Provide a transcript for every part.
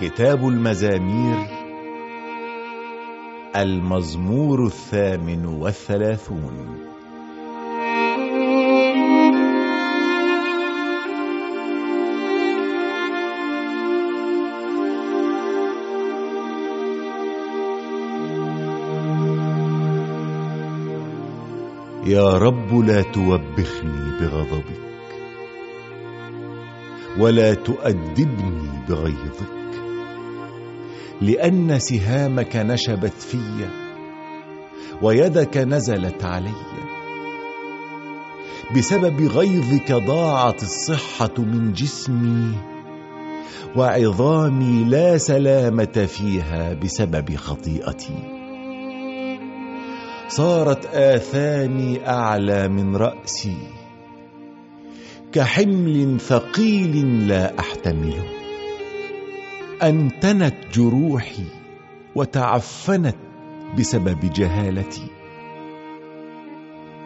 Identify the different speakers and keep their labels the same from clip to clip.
Speaker 1: كتاب المزامير المزمور الثامن والثلاثون. يا رب لا توبخني بغضبك ولا تؤدبني بغيظك لأن سهامك نشبت في ويدك نزلت علي. بسبب غيظك ضاعت الصحة من جسمي وعظامي لا سلامة فيها بسبب خطيئتي. صارت آثامي أعلى من رأسي كحمل ثقيل لا أحتمله. أنتنت جروحي وتعفنت بسبب جهالتي.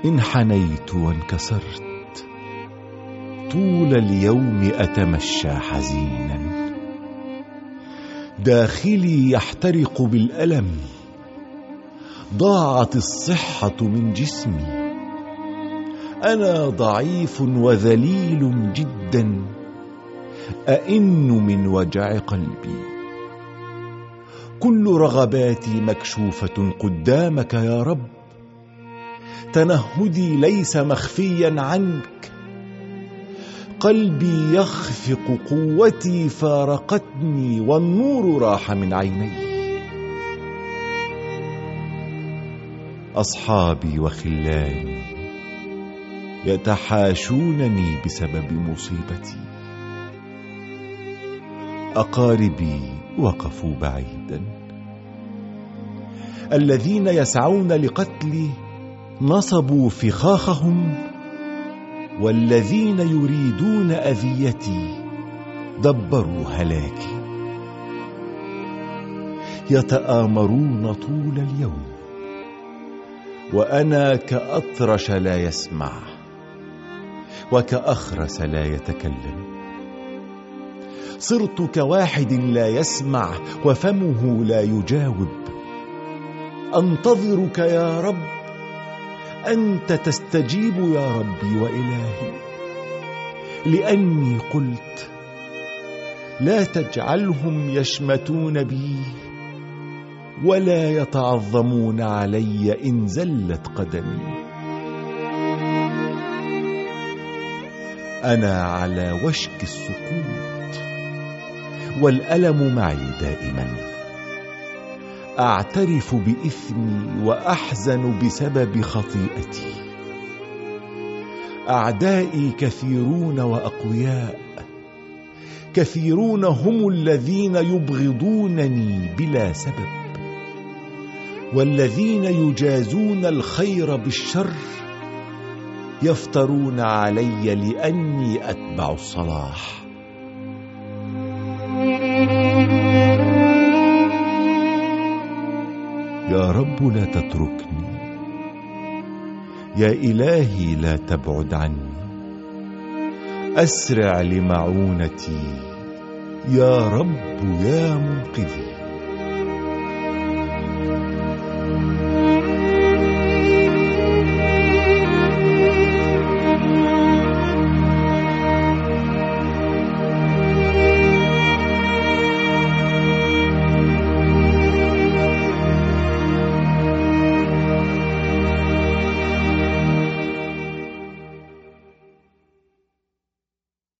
Speaker 1: انحنيت وانكسرت طول اليوم أتمشى حزينا. داخلي يحترق بالألم ضاعت الصحة من جسمي. أنا ضعيف وذليل جدا. أئن من وجع قلبي. كل رغباتي مكشوفة قدامك يا رب. تنهدي ليس مخفيا عنك. قلبي يخفق قوتي فارقتني والنور راح من عيني. أصحابي وخلاني يتحاشونني بسبب مصيبتي. اقاربي وقفوا بعيدا. الذين يسعون لقتلي نصبوا فخاخهم والذين يريدون أذيتي دبروا هلاكي. يتآمرون طول اليوم وأنا كأطرش لا يسمع وكأخرس لا يتكلم. صرت كواحد لا يسمع وفمه لا يجاوب. أنتظرك يا رب أنت تستجيب يا ربي وإلهي. لأني قلت لا تجعلهم يشمتون بي ولا يتعظمون علي إن زلت قدمي. أنا على وشك السقوط والالم معي دائما. أعترف بإثمي وأحزن بسبب خطيئتي. أعدائي كثيرون وأقوياء كثيرون هم الذين يبغضونني بلا سبب والذين يجازون الخير بالشر يفترون علي لأني أتبع الصلاح. يا رب لا تتركني. يا إلهي لا تبعد عني. أسرع لمعونتي. يا رب يا منقذي.